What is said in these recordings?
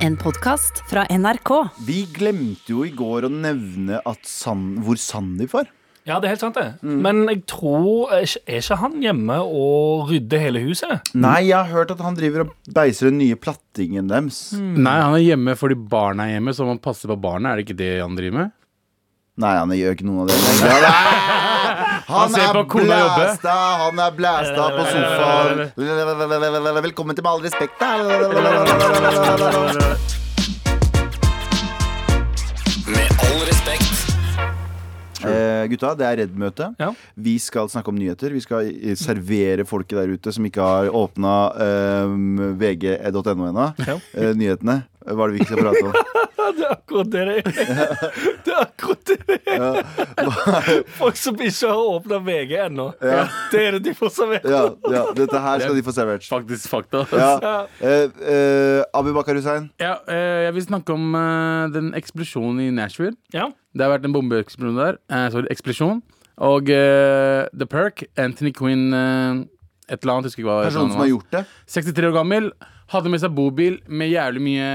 En podkast fra NRK. Vi glemte jo i går å nevne at San hvor Sandeep var. Ja, det er helt sant, det. Men jeg tror Er ikke- er han hjemme og rydder hele huset? Nei, jeg har hørt at han driver og beiser den nye plattingen deres. Nei, han er hjemme fordi barna er hjemme, så man passer på barna. Er det ikke det han driver med? Nei, han gjør ikke noen av det. lenger. Han er blæsta, han er blæsta på sofaen. Velkommen til Med all respekt. Med all respekt. Eh, gutta, det er Redd-møte. Ja. Vi skal snakke om nyheter. Vi skal servere folket der ute som ikke har åpna eh, vg.no ennå. Ja. Eh, nyhetene. Hva er det vi ikke skal prate om? Det er akkurat det det er. Det er akkurat det det er. Folk som ikke har åpna VG ennå. Det er det de får servert. Ja, ja, dette her skal de få servert. Faktisk fakta. Ja. Eh, eh, Abu Bakar Hussein. Ja, eh, jeg vil snakke om eh, den eksplosjonen i Nashville. Ja. Det har vært en bombeeksplosjon der. Eh, sorry, eksplosjon. Og eh, The Perk, Anthony Quinn eh, et eller annet, husker ikke hva Personen som har gjort det. 63 år gammel. Hadde med seg bobil med jævlig mye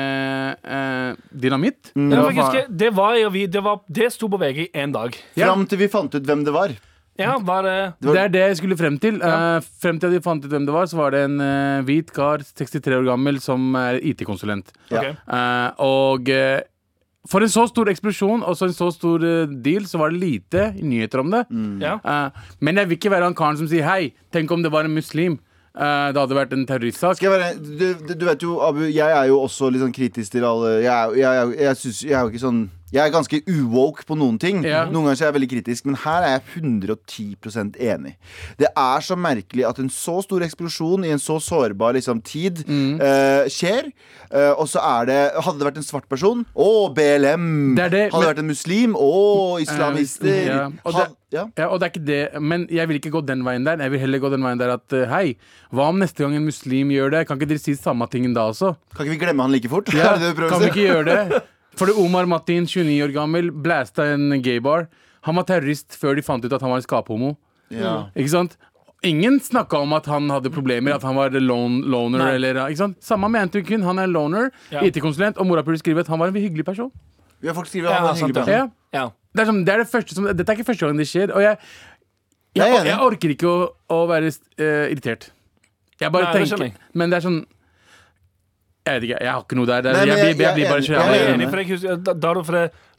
eh, dynamitt. Det, Det var faktisk, det, var, i avi- det, var, det sto på VG i én dag. Ja. Fram til vi fant ut hvem det var. Ja, var det Det er det jeg skulle frem til. Eh, frem til at de fant ut hvem det var, så var det en uh, hvit kar, 63 år gammel, som er IT-konsulent. Ja. Eh, og for en så stor eksplosjon og så en så stor deal, så var det lite nyheter om det. Ja. Eh, men jeg vil ikke være han karen som sier hei, tenk om det var en muslim. Eh, det hadde vært en terroristsak. Være, du, du, vet jo, Abu, jeg er jo også litt sånn kritisk til alle Jeg, jeg, jeg, jeg, synes, jeg er jo ikke sånn Jeg er ganske uwoke på noen ting. Ja. Noen ganger er jeg veldig kritisk, men her er jeg 110% enig. Det er så merkelig at en så stor eksplosjon i en så sårbar liksom, tid Mm. uh, skjer. Uh, og så er det Hadde det vært en svart person Å, BLM! Det det, hadde det vært en muslim Å, islamister! ja. Og det- ja. Ja, og det er ikke det, Men jeg vil ikke gå den veien der. Jeg vil heller gå den veien der at hei, hva om neste gang en muslim gjør det? Kan ikke dere si samme tingen da også? Kan ikke vi glemme han like fort? Ja, kan vi ikke gjøre det? Fordi Omar Martin, 29 år gammel, blæsta en gaybar. Han var terrorist før de fant ut at han var en skaphomo. Ja. Ikke sant? Ingen snakka om at han hadde problemer, at han var lone, loner. Nei. Eller, ikke sant? Samme med Anthony kun, Han er loner, Ja. IT-konsulent, og morapuler skriver at han var en hyggelig person. Vi har faktisk skrevet Ja, han var en hyggelig person. Ja. ja. Det er, som, det er det første som, dette er ikke første gang det skjer. Og jeg, Jeg jeg, jeg orker ikke å, å være uh, irritert. Jeg bare Nei, tenker. Men det er sånn Jeg vet ikke, jeg har ikke noe der. Det er, Nei, men jeg, jeg- blir- jeg, jeg blir bare så jævlig enig. for jeg husker, da,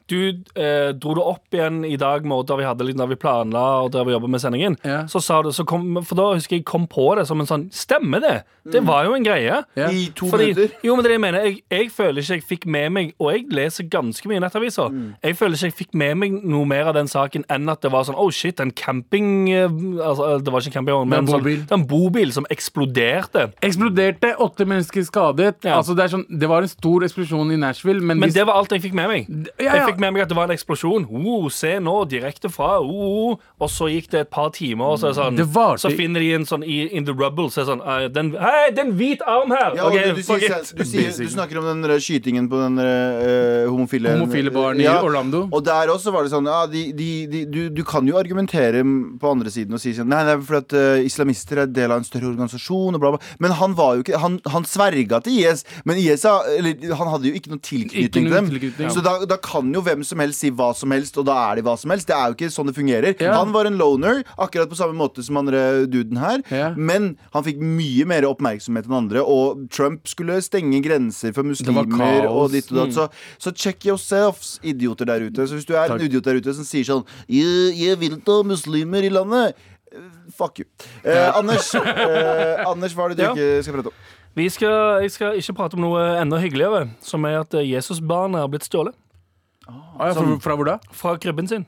du eh, dro det opp igjen i dag med, da vi hadde litt, da vi planla og der vi jobbet med sendingen. Ja. Så sa du, så kom, For da husker jeg kom på det som en sånn Stemmer det? Det var jo en greie. Ja. I to Fordi, minutter. jo, men det jeg mener jeg, jeg føler ikke jeg fikk med meg Og jeg leser ganske mye nettaviser. Mm. Jeg føler ikke jeg fikk med meg noe mer av den saken enn at det var sånn Oh shit, en camping eh, altså, Det var ikke en campingvogn, men en bobil. sånn, bobil. en bobil som eksploderte. Eksploderte, åtte mennesker skadet. Ja. Altså det, er sånn, det var en stor eksplosjon i Nashville, men, Men hvis- det var alt jeg fikk med meg. Ja, Jeg ja. Fikk med meg at det var en eksplosjon. Oh, se nå, direkte fra oh, oh. Og så gikk det et par timer, og så er sånn Det varte Så finner de en sånn i In the rubble, så er sånn uh, den, Hei, det er en hvit arm her! Ja, okay, du, du, sier, du, sier, du snakker om den skytingen på den eh, homofile Homofile baren i Orlando. Og der også var det sånn ja, de, de, de, du, du kan jo argumentere på andre siden og si sånn Nei, det er fordi at uh, islamister er del av en større organisasjon og bla, bla. Men han var jo ikke Han, han sverga til IS, men IS eller, han hadde jo ikke noe tilknytning til dem. tilknytning. Så da, da kan jo hvem som helst si hva som helst, og da er de hva som helst. Det er jo ikke sånn det fungerer. Ja. Han var en loner, akkurat på samme måte som andre duden her. Ja. Men han fikk mye mer oppmerksomhet enn andre, og Trump skulle stenge grenser for muslimer. og ditt og datt Så, så check yourselves, idioter der ute. Så hvis du er en idiot der ute som sier sånn Jeg, jeg vil ikke ha muslimer i landet. Fuck you. Eh, Anders, eh, Anders, hva er det du Ja. ikke skal prate om? Vi skal, jeg skal ikke prate om noe enda hyggeligere, som er at Jesusbarnet har blitt stjålet Ah, ja, fra, fra hvor da? fra krybben sin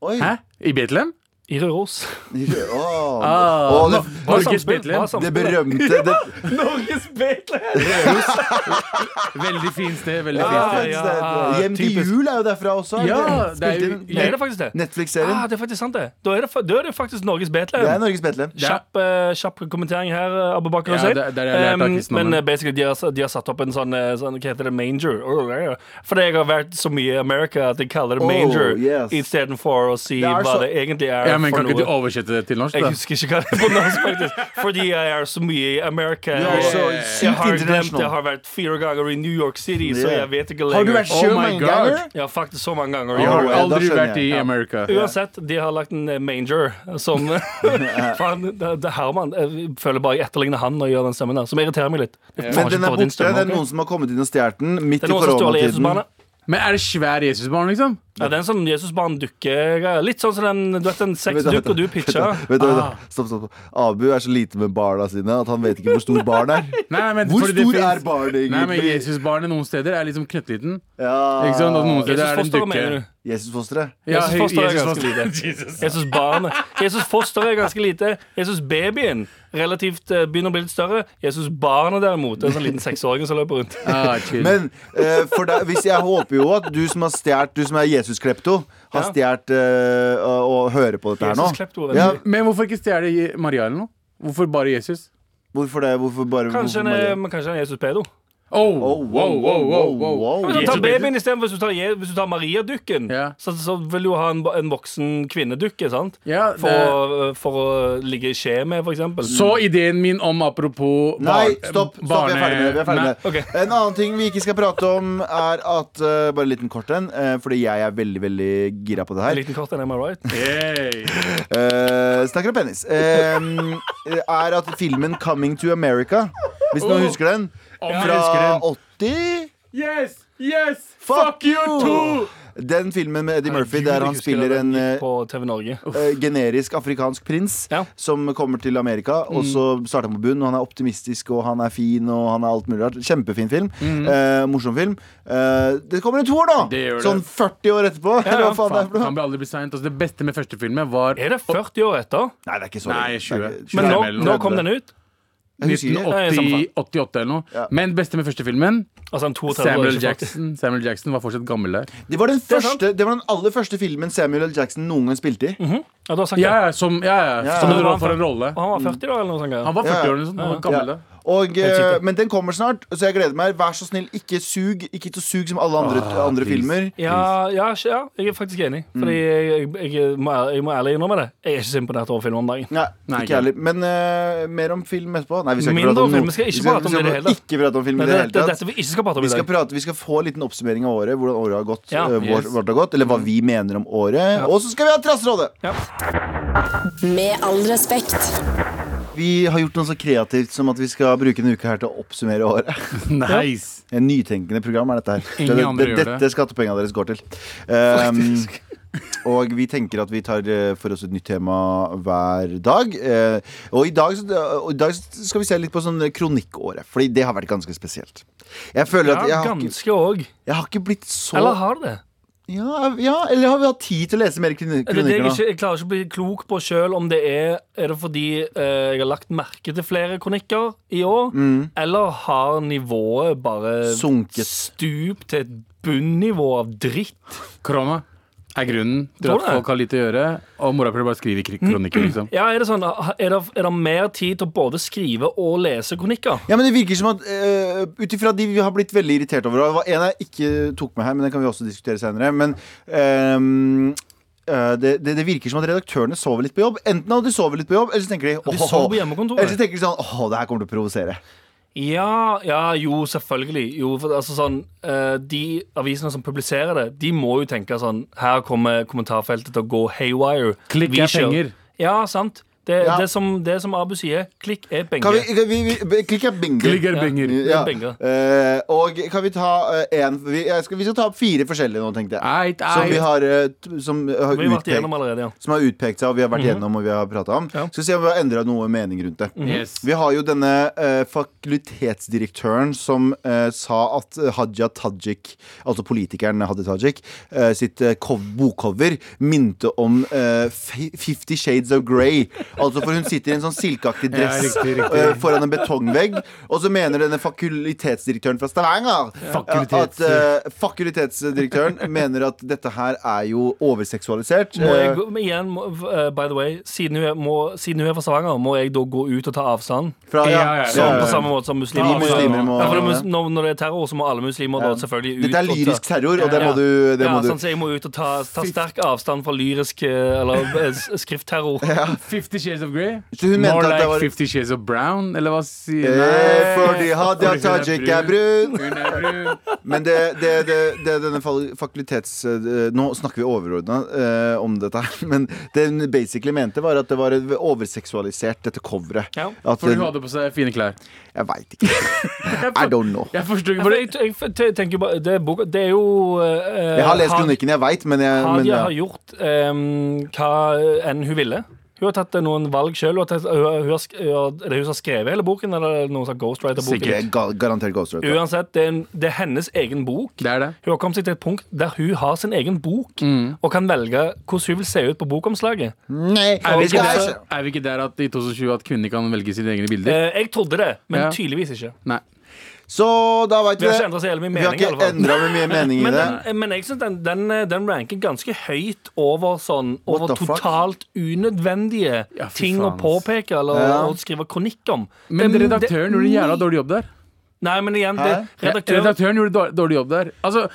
Oi. Hæ? I Betlehem? I Røros. Åh. Ah, oh, det, Norges Betlehem. det berømte det, Norges Betlehem! Veldig fint sted. veldig ja, fint sted ja, Hjem til typisk. jul er jo derfra også. Ja, det? er jo- Er det faktisk det? Netflix-serien. Ah, det er faktisk sant, det. Da er det, da er det faktisk Norges Det er Betlehem. Norges Betlehem. Kjapp, uh, kjapp kommentering her, eh, Abu Bakar Ja, Hussein. det- det av Um, men eh, basically, de har, de har satt opp en sånn, sånn Hva heter det? Manger. Oh, yeah. Fordi jeg har vært så mye i Amerika at jeg kaller det Oh, manger yes. istedenfor å si Det hva så- det egentlig er. Ja, Ja, men Kan ikke du oversette det til norsk? Jeg husker ikke hva det er på norsk, faktisk. Fordi jeg er så mye i Amerika. Du er og så jeg har glemt international. jeg har vært fire ganger i New York City, så jeg vet ikke Har du vært så Oh my ganger? Ja, faktisk så mange ganger. Jeg har ja, da aldri skjønner vært i jeg. Amerika. Uansett, de har lagt en eh, manger som Faen, det, det Herman Jeg føler bare jeg etterligner han når jeg gjør den stemmen der, som irriterer meg litt. Det Men ikke den er borte. Det er noen som har kommet inn og stjålet den midt Det i er noen som stjåler koronatiden. Jesusbarnet. Men er det svær Jesusbarn, liksom? Ja, det er en sånn Jesusbarn-dukke. Litt sånn som den Du vet den sexdukka du pitcha. Vet du, vet du, Ah. stopp, stopp. Abu er så lite med barna sine at han vet ikke hvor stor barn er. Nei, men Hvor stor finnes- er barnet Nei, men egentlig? Jesusbarnet noen steder er liksom knøttliten. Ja. Ikke sant? Og noen steder er det en dukke. Jesusfosteret. Ja, Jesusfosteret er Jesus- ganske lite. Jesus. Jesus-barnet. Jesus-fosteret er ganske lite. Jesus-babyen relativt eh, begynner å bli litt større. Jesus-barnet derimot er en sånn liten seksåring som løper rundt. Ah. Men eh, for deg, hvis jeg håper jo at du som har stjålet, du som er Jesus-klepto, har Ja. stjålet eh, og, hører på dette her nå. Jesus-klepto, Ja, Men hvorfor ikke stjele Maria eller noe? Hvorfor bare Jesus? hvorfor det? Hvorfor bare Kanskje hvorfor en, Maria? kanskje men kanskje en Jesus-pedo. Oh, Oh, wow, wow, wow, wow. Men Jesus ta baby. babyen istedenfor. Hvis du tar, hvis du tar Maria-dukken, Ja. så, så vil du ha en, en voksen kvinnedukke. sant? Ja, For, det- å, for å ligge i skje med, for eksempel. Så ideen min om apropos Nei, stopp. stopp! barne... Vi er ferdig med det. Vi er ferdig med Okay. En annen ting vi ikke skal prate om, er at uh, Bare en liten kort en, uh, fordi jeg er veldig veldig gira på det her. En liten kort en, am I right? Hey. Eh, snakker om penis. Eh, er at filmen 'Coming to America', hvis noen Oh. husker den, fra husker 80 Yes! Yes! Fuck Fuck you too! Den filmen med Eddie Murphy der han spiller en gikk på TV Norge. eh, generisk afrikansk prins Ja. som kommer til Amerika. Og Mm. så starter han på bunn, og han er optimistisk og han er fin og han er alt mulig rart. Kjempefin film. Eh, morsom film. Uh, det kommer en toer, da! Mm. Sånn 40 år etterpå. Ja, ja, faen det han bli aldri bli seint. Altså, det beste med første filmen var Er det 40 år etter? Nei, det er ikke så Nei, lenge. 20. Det er ikke- Men 25 når, eller noe. når kom den ut? Jeg husker ikke. Nei, samme 1980, 88 eller noe. Ja. Men beste med første filmen, Altså en 32 år, Samuel L. Jackson. Samuel Jackson var fortsatt gammel der. Det var, den første, det var den aller første filmen Samuel L. Jackson noen gang spilte i. Ja, du har sagt det. Ja, ja, som, ja, ja, Ja, som ja. ja. for en rolle. Og han var 40 da, eller noe sånt? Han var 40 Ja. år eller noe sånt. Han var gammel Ja. Og, eh, men den kommer snart, så jeg gleder meg. Vær så snill, ikke sug Ikke så sug som alle andre, Ah, andre filmer. Ja, ja, ja, jeg er faktisk enig. Fordi jeg, jeg, jeg, må, jeg må ærlig innrømme det. Jeg er ikke så imponert over film om dagen. Nei, Nei, ikke heller. Men uh, mer om film etterpå. Nei, vi skal ikke prate om om film. Vi skal ikke prate om det i det hele tatt. Ikke prate om film i Men det det, hele det tatt. dette vi ikke skal prate om Vi i skal, dag. prate, vi skal få en liten oppsummering av året. Hvordan året har gått. Ja. eh, Yes. vårt har gått Eller hva vi mener om året. Og så skal vi ha Trassrådet! Med all respekt. Vi har gjort noe så kreativt som at vi skal bruke en uke her til å oppsummere året. Nice. En nytenkende program er dette her. Ingen det, andre gjør det. Dette skattepengene deres går til. Um, og vi tenker at vi tar eh, for oss et nytt tema hver dag. Eh, og, i dag så- og i dag skal vi se litt på sånn kronikkåret, Fordi det har vært ganske spesielt. Jeg føler at jeg har, ikke, ganske òg. jeg har ikke blitt så Eller har det det? Ja, ja, eller har vi hatt tid til å lese mer kronikker? Det er det jeg, ikke, jeg klarer ikke å bli klok på sjøl om det er Er det fordi eh, jeg har lagt merke til flere kronikker i år, eller har nivået bare Sunket. stupt til et bunnivå av dritt? Korona er grunnen til at folk har lite å gjøre, og morapuler bare skriver kri- kronikker, liksom. Ja, Er det sånn, er det, er det mer tid til å både skrive og lese kronikker? Ja, men det virker som at uh, Ut ifra de vi har blitt veldig irritert over og Det var en jeg ikke tok med her, men den kan vi også diskutere senere. Men ehm, eh, det, det, det virker som at redaktørene sover litt på jobb. Enten hadde de sovet litt på jobb, eller så tenker de De «Åh, sover på Eller så tenker de sånn Åh, det her kommer til å provosere. Ja, ja, jo, selvfølgelig. Jo, for, altså, sånn, eh, de avisene som publiserer det, de må jo tenke sånn Her kommer kommentarfeltet til å gå haywire. Klikk er penger. Ja, sant. Det, Ja. det, som, det som Abu sier, klikk er vi, vi, vi Klikk er bingo. Klikk er Ja. penger. Ja. Bingo. Eh, og kan vi ta én en vi, skal, vi skal ta opp fire forskjellige nå, tenkte jeg. Eit, Som vi har, eh, t- som har Vi har utpekt allerede, ja. som har utpekt seg, og vi har vært gjennom og vi har prata om. Ja. Skal vi se om vi har endra noe mening rundt det. Yes. Vi har jo denne eh, fakultetsdirektøren som eh, sa at eh, Hadia Tajik, altså politikeren Hadia Tajik, eh, sitt eh, bokcover minte om eh, Fifty Shades of Grey. Altså For hun sitter i en sånn silkeaktig dress ja, riktig, riktig. Uh, foran en betongvegg. Og så mener denne fakultetsdirektøren fra Stavanger eh, Fakultets. at uh, Fakultetsdirektøren mener at dette her er jo overseksualisert. Må jeg, igjen, må, uh, by the way, siden hun, må, siden hun, er fra Stavanger, må jeg da gå ut og ta avstand? Fra, ja, ja, som, på samme måte som muslimer. Altså. muslimer må, når, når, det er terror, så må alle muslimer da selvfølgelig ut. Dette er lyrisk terror, og det må du, det må du. Sånn, så jeg må ut og ta, ta sterk avstand fra lyrisk eller skriftterror. Ja. 50 Shades of Grey? Så hun mente More at like var Fifty Shades of Brown, eller hva sier Eh, Fordi Hadia Tajik er brun. Hun er brun. Men det, det, det, det denne fakultets... eh, Nå snakker vi overordna eh, om dette her, men det hun basically mente, var at det var overseksualisert, dette coveret. Ja. At Fordi hun hadde på seg fine klær. Jeg veit ikke. I don't know. Jeg forstår ikke jeg, jeg, jeg tenker bare Det det er jo eh, Jeg har lest kronikken, jeg veit, men jeg men, Hadia ja. har gjort eh, hva enn hun ville. Hun har tatt eh, noen valg sjøl. Er det hun som har skrevet hele boken, eller er noen som har ghostwriter-boken? Sikkert, garantert ghostwriter. Uansett, det er, en, det er hennes egen bok. Det er det. Hun har kommet seg til et punkt der hun har sin egen bok, Mm. og kan velge hvordan hun vil se ut på bokomslaget. Nei, Er vi, ikke der, er vi ikke der at i 2020 at kvinner kan velge sine egne bilder? Eh, jeg trodde det, men Ja. tydeligvis ikke. Nei. Så da veit Vi vi har ikke det. endret så jævlig mye Vi har mening. i ikke alle fall. endra med mye mening i det. den, men jeg synes den, den, den ranker ganske høyt over sånn Over totalt fuck? unødvendige Ja, ting å påpeke eller Ja. å skrive kronikk om. Men Det- redaktøren gjorde en jævla dårlig jobb der. Nei, men igjen, det, redaktøren Redaktøren gjorde dårlig jobb der. Altså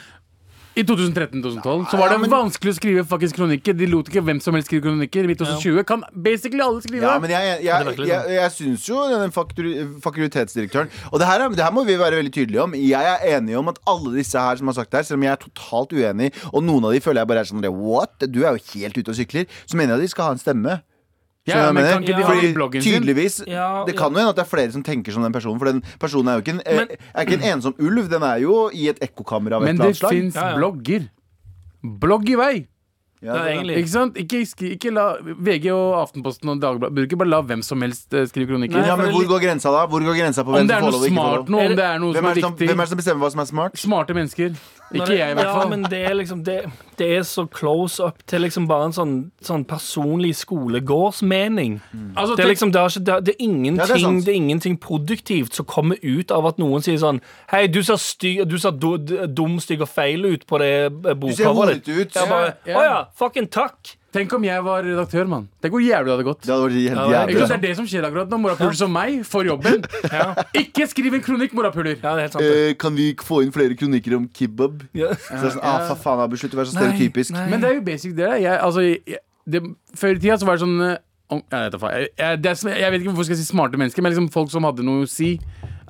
i 2013-2012 så var det men- vanskelig å skrive faktisk kronikker. De lot ikke hvem som helst skrive kronikker. I 2020 kan basically alle skrive Ja, men jeg, jeg, jeg, jeg, jeg syns jo den fakultetsdirektøren Og det her, er, det her må vi være veldig tydelige om. Jeg er enig om at alle disse her som har sagt det her, selv om jeg er totalt uenig, og noen av de føler jeg bare er sånn What? Du er jo helt ute og sykler. Så mener jeg at de skal ha en stemme. Ja, men kan ikke de ha det i bloggen sin? tydeligvis Ja, Det kan jo hende at det er flere som tenker som den personen, for den personen er jo ikke en, eh, Men- er ikke en ensom ulv. Den er jo i et ekkokammer av et Men eller det annet slag. fins Ja, ja. blogger. Blogg i vei! Ja, Ja, egentlig. Ikke sant? Ikke, skri, ikke la VG og Aftenposten og Dagbladet Burde ikke bare la hvem som helst eh, skrive kronikker. Nei, Ja, men hvor går grensa da? Hvor går grensa på om det er noe og ikke får smart lov? nå, om det er noe Hvem som er, er som, viktig. hvem er det som bestemmer hva som er smart? Smarte mennesker. Ikke jeg, i hvert Ja, men det er liksom Det, det er så close up til liksom bare en sånn, sånn personlig skolegårdsmening. Altså, Det er liksom, det er, ikke, det er, det er ingenting Ja, det er sant. det er ingenting produktivt som kommer ut av at noen sier sånn Hei, du ser, sty, du ser do, d- dum, stygg og feil ut på det eh, Du ser bokcoveret horete ut. Bare, Ja, ja. Å ja, fucking takk! Tenk om jeg var redaktør, mann. Tenk hvor jævlig det hadde gått. Det hadde vært helt Ja, Ikke jævlig. sant? Det er det som skjer akkurat nå. Morapuler som meg får jobben. Ikke skriv en kronikk, morapuler! Ja, det er helt sant. det. Eh, kan vi få inn flere kronikker om kebab? Ja. Så det er sånn, ah, for faen, Abu, slutt å være så Nei, stereotypisk. nei. Men det er jo basic, det. der. Jeg, altså, jeg, det før i tida så var det sånn eh, om, jeg, vet, da faen. jeg, jeg, det er, jeg vet ikke hvorfor jeg skal si smarte mennesker, men liksom folk som hadde noe å si,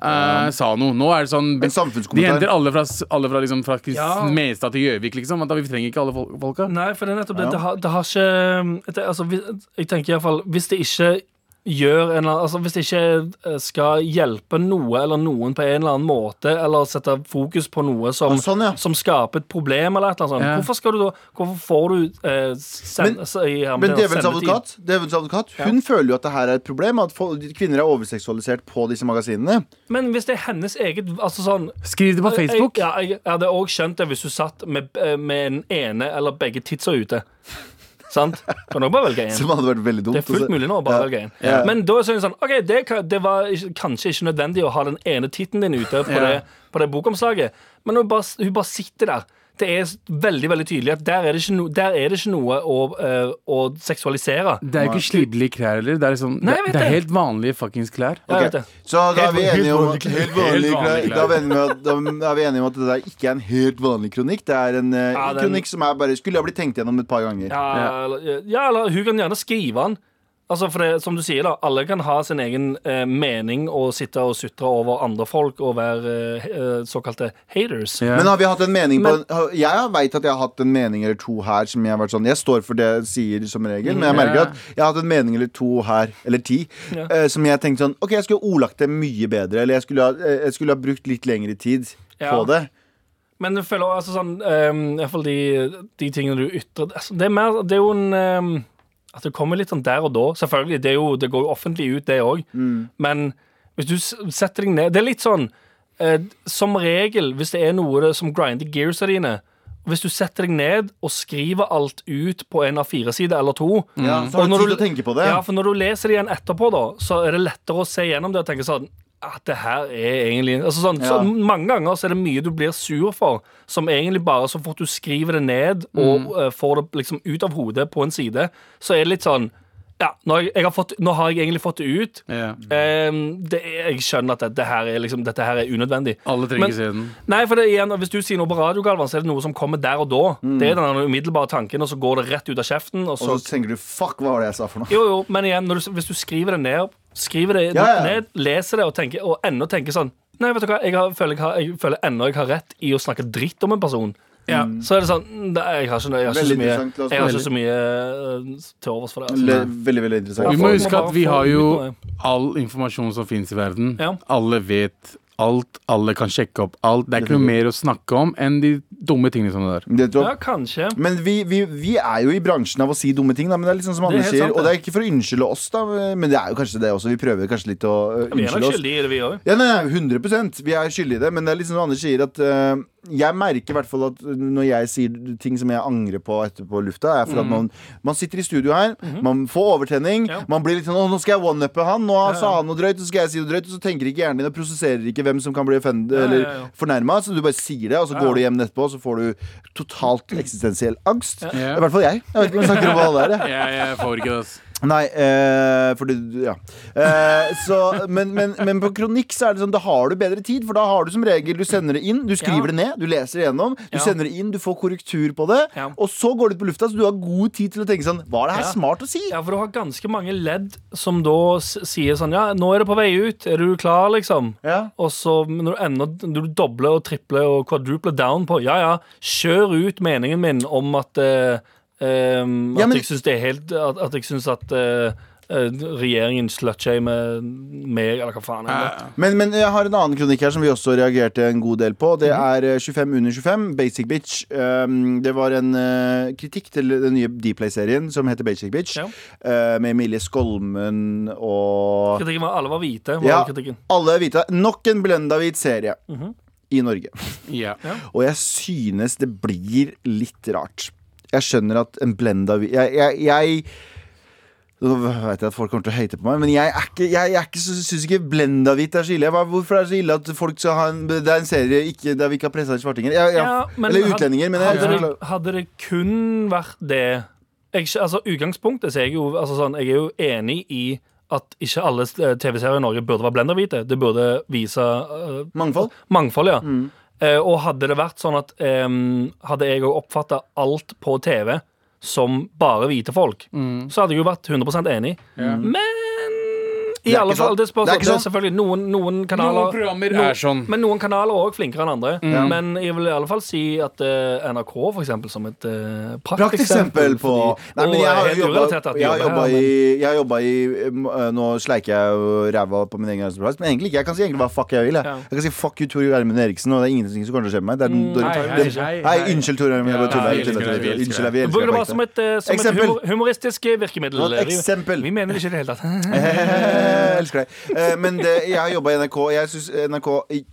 eh, sa noe. Nå er det sånn En De samfunnskommentar. henter alle fra, alle fra, liksom, fra Kris- Ja. Mestad til Gjøvik, liksom. At da, vi trenger ikke alle fol- folka. Nei, for det er nettopp det. Ja. Det, har, det har ikke det, altså, hvis- Jeg tenker iallfall Hvis det ikke gjør en eller annen altså, Hvis det ikke eh, skal hjelpe noe eller noen på en eller annen måte, eller sette fokus på noe som, Ja, sånn, ja. som skaper et problem, eller et eller annet sånt, Ja. hvorfor skal du da Hvorfor får du eh, send, Men- Men djevelens advokat, advokat Hun føler jo at det her er et problem, at kvinner er overseksualisert på disse magasinene. Men hvis det er hennes eget Altså sånn Skriv det på Facebook. Jeg, ja, jeg, jeg hadde òg skjønt det hvis du satt med, eh, med den ene eller begge titsa ute. Sant? Kan dere bare velge én. Som hadde vært veldig dumt. Det er fullt altså. mulig nå å bare velge en. Ja. Men da er det sånn OK, det, det var kanskje ikke nødvendig å ha den ene titten din ute på, det, på det bokomslaget, men hun bare, hun bare sitter der. Det er veldig veldig tydelig at der er det ikke, no, der er det ikke noe å, uh, å seksualisere. Det er jo ikke slidelige klær heller. Det er, liksom, Nei, det, det er helt vanlige fuckings klær. Ja, det. Så da er vi enige om helt at, vanlige helt klær. vanlige klær. Da er vi enige med at- da er vi enige om at det der ikke er en helt vanlig kronikk. Det er en uh, Ja, den- kronikk som er bare skulle ha blitt tenkt gjennom et par ganger. Ja, eller, ja, eller hun kan gjerne skrive den. Altså, for det, som du sier da Alle kan ha sin egen eh, mening og sitte og sutre over andre folk og være eh, såkalte haters. Yeah. Men har vi hatt en mening på en, har- Jeg veit at jeg har hatt en mening eller to her som jeg har vært sånn Jeg står for det jeg sier som regel, men jeg merker at jeg har hatt en mening eller to her, eller ti, yeah. eh, som jeg tenkte sånn OK, jeg skulle ordlagt det mye bedre, eller jeg skulle ha, eh, jeg skulle ha brukt litt lengre tid Ja. på det. Men jeg føler altså sånn um, Iallfall de, de tingene du ytrer altså, Det er mer Det er jo en ehm, At det kommer litt sånn der og da. Selvfølgelig, det, jo, det går jo offentlig ut, det òg. Men hvis du setter deg ned Det er litt sånn eh, Som regel, hvis det er noe som grinder gearsa dine, Hvis du setter deg ned og skriver alt ut på en av fire sider eller to Ja, så har du tid til å tenke på det. Ja, for når du leser det igjen etterpå, da, så er det lettere å se gjennom det og tenke sånn at det her er egentlig altså sånn, så Mange ganger så er det mye du blir sur for, som egentlig bare så fort du skriver det ned og Mm. uh, får det liksom ut av hodet på en side, så er det litt sånn Ja, nå har jeg, har fått, nå har jeg egentlig fått det ut. Ja. Um, det jeg skjønner at dette her er, liksom, dette her er unødvendig. Alle trenger siden. Nei, for det, igjen, Hvis du sier noe på radio, Galvan, så er det noe som kommer der og da. Det er den umiddelbare tanken, og så går det rett ut av kjeften. Og Og så, så tenker du 'fuck, hva var det jeg sa for noe'? jo, jo, men igjen, du, hvis du skriver det ned, skriver det Ja, ja. ned, leser det og, tenker, og ennå tenker sånn Nei, vet du hva, jeg, har, føler, jeg, har, jeg føler ennå jeg har rett i å snakke dritt om en person. Så er det sånn nei, Jeg har ikke, jeg har ikke så mye, jeg har ikke så mye eh, til overs for det. Le, Altså. veldig, veldig interessant. Vi må må huske at vi har jo all informasjon som finnes i verden. Ja. Alle vet alt. Alle kan sjekke opp alt. Det er ikke noe mer å snakke om enn de dumme tingene som det der. Det tror Ja, kanskje. Men vi, vi, vi er jo i bransjen av å si dumme ting, da. Men det er litt sånn som er andre sier. sant, Og det. er ikke for å unnskylde oss, da, men det er jo kanskje det også. Vi prøver kanskje litt å uh, Vi er nok skyldige i det, vi òg. Ja, nei, nei, 100% Vi er skyldige i det, men det er litt som Anders sier at uh, jeg merker i hvert fall at når jeg sier ting som jeg angrer på etterpå lufta, er for at man, man sitter i studio her, man får overtenning. Ja. man blir litt sånn Å, nå skal jeg one-uppe han, nå Ja, ja. sa han noe drøyt, så skal jeg si noe drøyt, og så tenker ikke hjernen din og prosesserer ikke hvem som kan bli offended Ja, ja, eller ja, ja. fornærma, så du bare sier det, og så Ja, går du hjem etterpå, og så får du totalt eksistensiell angst. Ja. I hvert fall jeg. Jeg vet ikke om jeg snakker om hva alle er. Jeg, jeg får ikke det. Nei, eh, fordi Ja. Eh, så, men, men, men på kronikk så er det sånn Da har du bedre tid, for da har du som regel Du sender det inn, du skriver Ja. det ned, du leser det gjennom, du Ja. sender det inn, du får korrektur på det, Ja. og så går det ut på lufta, så du har god tid til å tenke sånn Var det her smart å si? Ja, for du har ganske mange ledd som da sier sånn Ja, nå er det på vei ut. Er du klar, liksom? Ja. Og så når du ender når du dobler og tripler og quadrupler down på Ja, ja, kjør ut meningen min om at eh, ehm, Ja, At men- jeg syns det er helt At, at jeg syns at eh, eh, regjeringen slutshamer meg, eller hva faen. er? Men, men jeg har en annen kronikk her som vi også reagerte en god del på. Det Mhm. er eh, 25 under 25, Basic Bitch. Um, det var en eh, kritikk til den nye Dplay-serien som heter Basic Bitch, Ja. eh, med Emilie Skolmen og Kritikken var alle var hvite. Var Ja, alle er hvite. Nok en blenda hvit serie -hmm. i Norge. Ja. Og jeg synes det blir litt rart. Jeg skjønner at en blenda Jeg, jeg, jeg Nå vet jeg at folk kommer til å hate på meg, men jeg ikke, jeg, jeg syns ikke, så- blenda hvit er så ille. Hvorfor er det så ille at folk skal ha en Det er en serie ikke, der vi ikke har pressa svartinger? Ja, ja. Ja, men Eller utlendinger, men jeg, hadde, det, hadde det kun vært det altså Utgangspunktet så er jeg jo altså sånn, Jeg er jo enig i at ikke alle eh, TV-serier i Norge burde være blenderhvite. Det burde vise uh, Mangfold? mangfold, ja. Mm. Eh, og hadde det vært sånn at Hadde jeg òg oppfatta alt på TV som bare hvite folk, så hadde jeg jo vært 100% enig. Men i Det alle fall, det spørs Det er det er selvfølgelig noen, noen kanaler Noen programmer er sånn. Men noen kanaler er òg flinkere enn andre. Men jeg vil i alle fall si at uh, NRK, for eksempel, som et uh, Prakteksempel på Nei, men jeg har jo jobba, jeg har jobba i, eh, Nå sleiker jeg jo ræva på min egen arbeidsplass, men egentlig ikke. Jeg kan si egentlig hva fuck jeg vil. Jeg, Ja. jeg kan si fuck you, Tor Gjermund Eriksen, og det er ingenting som kommer til å skje med meg. Det er den, Mm, hei, hei, hei, Hei, hei. unnskyld, Tor Gjermund. Unnskyld, jeg, vil burde deg som et, som et humor, humoristisk virkemiddel. Vi mener det ikke i det hele tatt. Jeg elsker deg. Eh, Men det, jeg har jobba i NRK. og Jeg synes NRK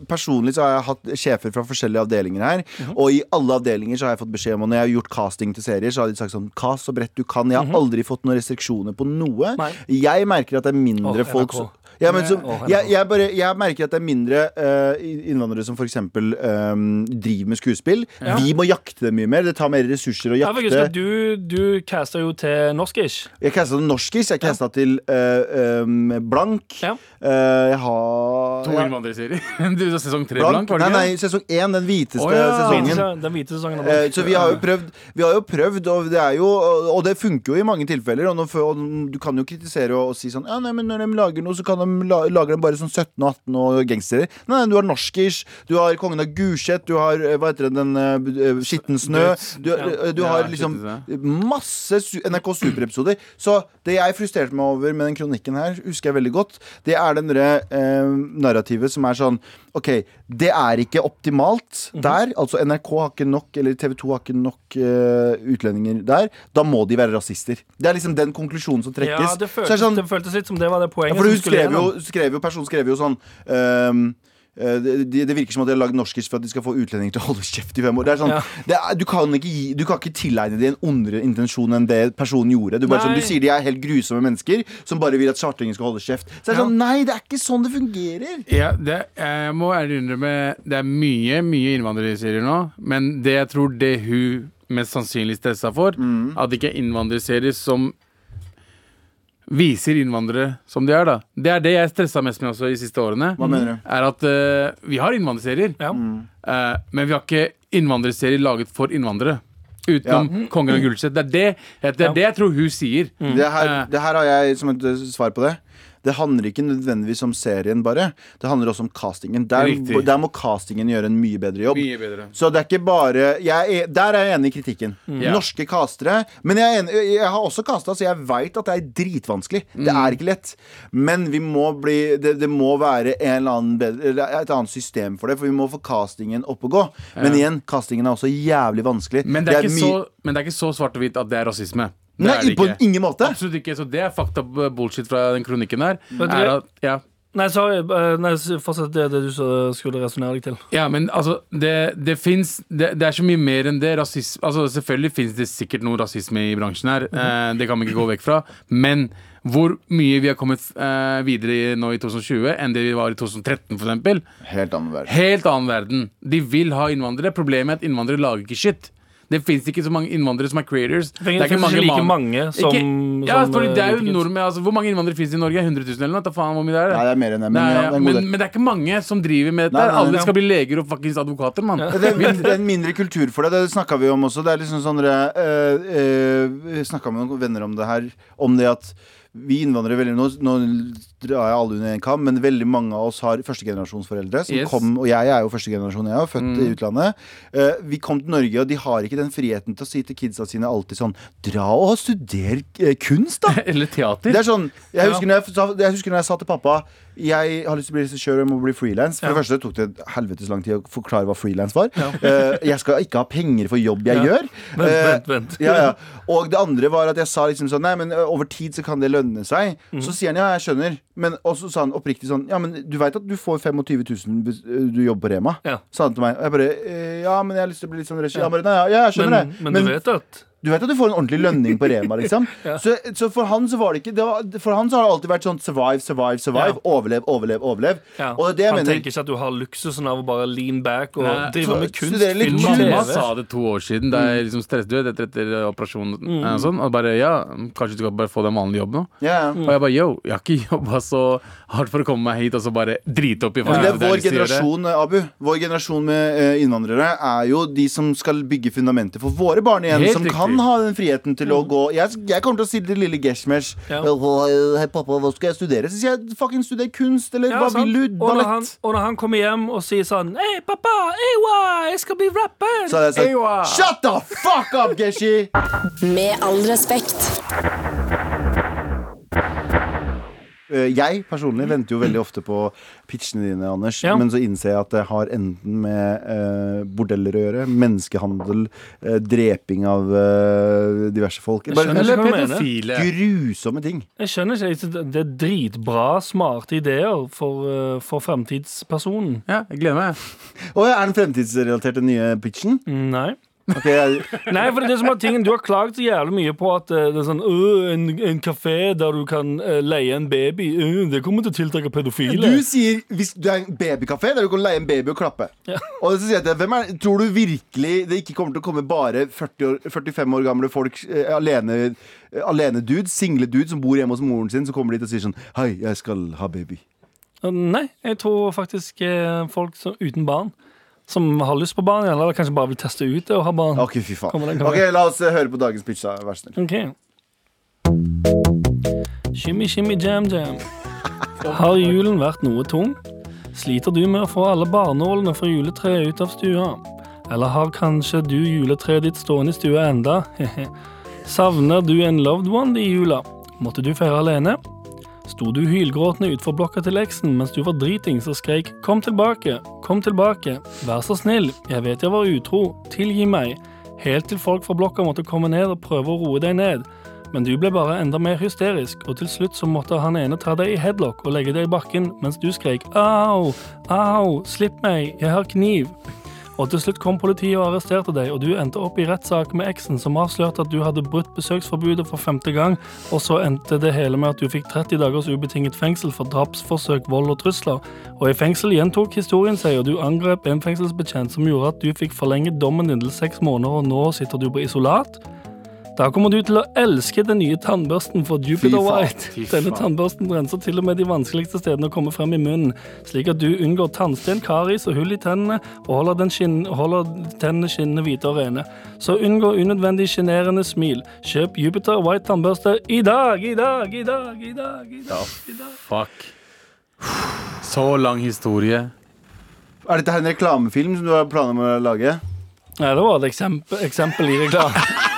Personlig så har jeg hatt sjefer fra forskjellige avdelinger her. Mhm. Og i alle avdelinger så har jeg fått beskjed om Og når jeg har gjort casting til serier, så har de sagt sånn Cast så bredt du kan. Jeg har aldri fått noen restriksjoner på noe. Mhm. Jeg merker at det er mindre folk som ja, men så, jeg, jeg, bare, jeg merker at det er mindre uh, innvandrere som f.eks. Um, driver med skuespill. Ja. Vi må jakte det mye mer. Det tar mer ressurser å Ja, jakte. at du, du casta jo til norskish. Jeg casta til norskis. Jeg casta til uh, um, blank. Ja. Eh, jeg har To ja. innvandrerserier. Du sa sesong tre Blank? blank, var det Nei, nei, sesong én. Den hviteste oh, ja. sesongen. Den hvite sesongen. Eh, så vi har jo prøvd, vi har jo prøvd og, det er jo, og det funker jo i mange tilfeller. Og, for, og du kan jo kritisere og, og si sånn ja, nei, men Når de lager noe, så kan de la, lager de bare sånn 17 og 18 og gangstere. Nei, nei, du har norskish, du har Kongen av Gulset, du har eh, hva heter det, den uh, Skitten snø. Du, eh, du Ja, har ja, liksom masse NRK Super-episoder. Så det jeg frustrerte meg over med den kronikken her, husker jeg veldig godt, det er den det eh, narrativet som er sånn OK, det er ikke optimalt Mhm. der. Altså NRK har ikke nok, eller TV 2 har ikke nok eh, utlendinger der. Da må de være rasister. Det er liksom den konklusjonen som trekkes. Ja, det Så er føltes, det sånn, det føltes litt som det var det poenget. ja, for hun skrev jo, skrev jo, personen skrev jo sånn eh, det, det virker som at de har lagd norskisk for at de skal få utlendinger til å holde kjeft i fem år. Det er sånn, Ja. det er, du, kan ikke gi, du kan ikke tilegne dem en ondere intensjon enn det personen gjorde. Du, bare, sånn, du sier de er helt grusomme mennesker som bare vil at svartinger skal holde kjeft. Så det er Ja. sånn, Nei, det er ikke sånn det fungerer. Ja, det, jeg må ærlig innrømme Det er mye mye innvandrerserier nå, men det jeg tror det hun mest sannsynlig stressa for, Mm. at det ikke er innvandrerserier som viser innvandrere som de er, da. Det er det jeg stressa mest med også i siste årene. Hva mener du? Er at eh, vi har innvandrerserier, Ja. eh, men vi har ikke innvandrerserier laget for innvandrere. Utenom Kongen og Gullset. Det er det, det, er Ja. det jeg tror hun sier. Det her, Eh. det her har jeg som et eh, svar på det. Det handler ikke nødvendigvis om serien bare. Det handler også om castingen. Der, der må castingen gjøre en mye bedre jobb. Mye bedre. Så det er ikke bare jeg er, Der er jeg enig i kritikken. Mm. Norske castere. Men jeg, er enig, jeg har også casta, så jeg veit at det er dritvanskelig. Det er ikke lett. Men vi må bli det, det må være en eller annen bedre, et annet system for det, for vi må få castingen opp og gå. Men igjen, castingen er også jævlig vanskelig. Men det er, ikke, så, men det er ikke så svart og hvitt at det er rasisme. Det Nei, er det på ikke. ingen måte. Absolutt ikke. Så det er fakta bullshit fra den kronikken her. Men det- Er at, ja. Nei, sorry. eh, Nei, Fortsett det, det du skulle resonnere deg til. ja, men altså Det, det fins det, det er så mye mer enn det. Rasisme Altså Selvfølgelig fins det sikkert noe rasisme i bransjen her. eh, det kan vi ikke gå vekk fra. Men hvor mye vi har kommet eh, videre i, nå i 2020 enn det vi var i 2013, for eksempel. Helt annen verden. Helt annen verden. De vil ha innvandrere. Problemet er at innvandrere lager ikke shit. Det fins ikke så mange innvandrere som er creators. Det er ikke like mange som, ikke, Ja, som, det er eh, jo nordmenn altså, Hvor mange innvandrere finnes i Norge? 100 000 eller noe? Ta faen hvor mye det er Nei, det? det er mer enn det. Men, Nei, ja, ja, det er men, men det er ikke mange som driver med dette. Nei, nei, nei, Alle ja. skal bli leger og fuckings advokater, mann. Det er, det er en mindre kultur for det. Det snakka vi om også. Det er liksom sånn dere, øh, øh, Vi snakka med noen venner om det her. Om det at vi innvandrere veldig, nå, nå drar jeg alle under en kam, men veldig mange av oss har førstegenerasjonsforeldre. Som Yes. kom, og jeg er jo førstegenerasjon, jeg er født Mm. i utlandet. Uh, vi kom til Norge, og de har ikke den friheten til å si til kidsa sine alltid sånn Dra og studer eh, kunst, da! Eller teater. Det er sånn, jeg husker, når jeg, jeg husker når jeg sa til pappa Jeg har lyst til å bli regissør og jeg må bli frilans. For det første tok det helvetes lang tid å forklare hva frilans var. Eh, jeg skal ikke ha penger for jobb jeg gjør. Vent, Eh, vent, vent. ja, ja. Og det andre var at jeg sa liksom sånn Nei, men over tid så kan det lønne seg. Mm. Så sier han ja, jeg skjønner. Men også sa han oppriktig sånn Ja, men du veit at du får 25 000 hvis du jobber på Rema? Ja. Sa han til meg. Og jeg bare «Eh, Ja, men jeg har lyst til å bli litt sånn regi. Han bare Nei, ja, ja, jeg skjønner Men, det. men du vet at Du vet at du får en ordentlig lønning på Rema, liksom. så, så for han så var det ikke det var, For han så har det alltid vært sånn survive, survive, survive. Ja. Overlev, overlev, overlev. ja, Og det er det jeg Han mener tenker ikke at du har luksusen av å bare lean back og Nei, drive med kunst. Mamma sa det to år siden da jeg liksom stresset du vet, etter, etter operasjonen. mm. Og, sånn, og bare ja, kanskje du kan bare få deg en vanlig jobb nå? Ja, Mm. Og jeg bare yo, jeg har ikke jobba så hardt for å komme meg hit og så bare drite opp i Men det er vår generasjon, Abu. Vår generasjon med eh, innvandrere er jo de som skal bygge fundamentet for våre barn igjen. Helt som riktig. kan ha den friheten til å gå Jeg, jeg kommer til å si til lille Geshmesh Ja. Hei, pappa, hva skal jeg studere? Så sier jeg fucking studer kunst, eller Ja, hva sant. vil du? Og når, han, Ballett. og når han kommer hjem og sier sånn Hei, pappa! Ewa, jeg skal bli rapper! Så hadde jeg Ewa. sagt Shut the fuck up, Geshi! Med all respekt. Eh, Jeg personlig venter jo veldig ofte på pitchene dine, Anders. Ja. Men så innser jeg at det har enten med eh, bordeller å gjøre, menneskehandel, eh, dreping av eh, diverse folk. Bare skjønner Eller Hva du mener? pedofile. grusomme ting. Jeg skjønner ikke. Det er dritbra, smarte ideer for, uh, for fremtidspersonen. Ja, jeg gleder meg. Og er den fremtidsrelatert, den nye pitchen? Nei. Ok, jeg, Nei, for det er som at tingen Du har klaget så jævlig mye på at eh, det er sånn «Øh, en, en kafé der du kan eh, leie en baby, det kommer til å tiltrekke pedofile. du sier hvis du er en babykafé der du kan leie en baby og klappe. Ja. Og så sier jeg til hvem er, Tror du virkelig det ikke kommer til å komme bare 40 år, 45 år gamle folk eh, alene Alene dudes, single dudes som bor hjemme hos moren sin, så kommer de til å si sånn Hei, jeg skal ha baby. Nei, jeg tror faktisk folk som, uten barn, som har lyst på barn, eller kanskje bare vil teste ut det og ha barn. Ok, fy faen. Kommer den, kommer Ok, La oss eh, høre på dagens pitch, da. Vær så snill. Ok. Shimmy, shimmy, jam, jam. Har julen vært noe tung? Sliter du med å få alle barnålene fra juletreet ut av stua? Eller har kanskje du juletreet ditt stående i stua enda? Savner du en loved one i jula? Måtte du feire alene? Sto du hylgråtende utfor blokka til eksen mens du var driting og skreik 'kom tilbake', 'kom tilbake', 'vær så snill', 'jeg vet jeg var utro', 'tilgi meg', helt til folk fra blokka måtte komme ned og prøve å roe deg ned. men du ble bare enda mer hysterisk, og til slutt så måtte han ene ta deg i headlock og legge deg i bakken mens du skrek au, au, slipp meg, jeg har kniv. Og til slutt kom politiet og arresterte deg, og du endte opp i rettssak med eksen, som avslørte at du hadde brutt besøksforbudet for femte gang, og så endte det hele med at du fikk 30 dagers ubetinget fengsel for drapsforsøk, vold og trusler. Og i fengsel gjentok historien seg, og du angrep en fengselsbetjent som gjorde at du fikk forlenget dommen din til seks måneder, og nå sitter du på isolat. Da kommer du til å elske den nye tannbørsten for Jupiter White. Denne tannbørsten renser til og med de vanskeligste stedene å komme frem i munnen, slik at du unngår tannsten, karis og hull i tennene, og holder, den skinn, holder tennene skinnende hvite og rene. Så unngå unødvendig sjenerende smil. Kjøp Jupiter White tannbørste i dag, i dag, i dag, i dag. i dag, i dag. Fuck. Så lang historie. Er dette her en reklamefilm som du har planer om å lage? Nei, det var et eksempel, eksempel i reklame.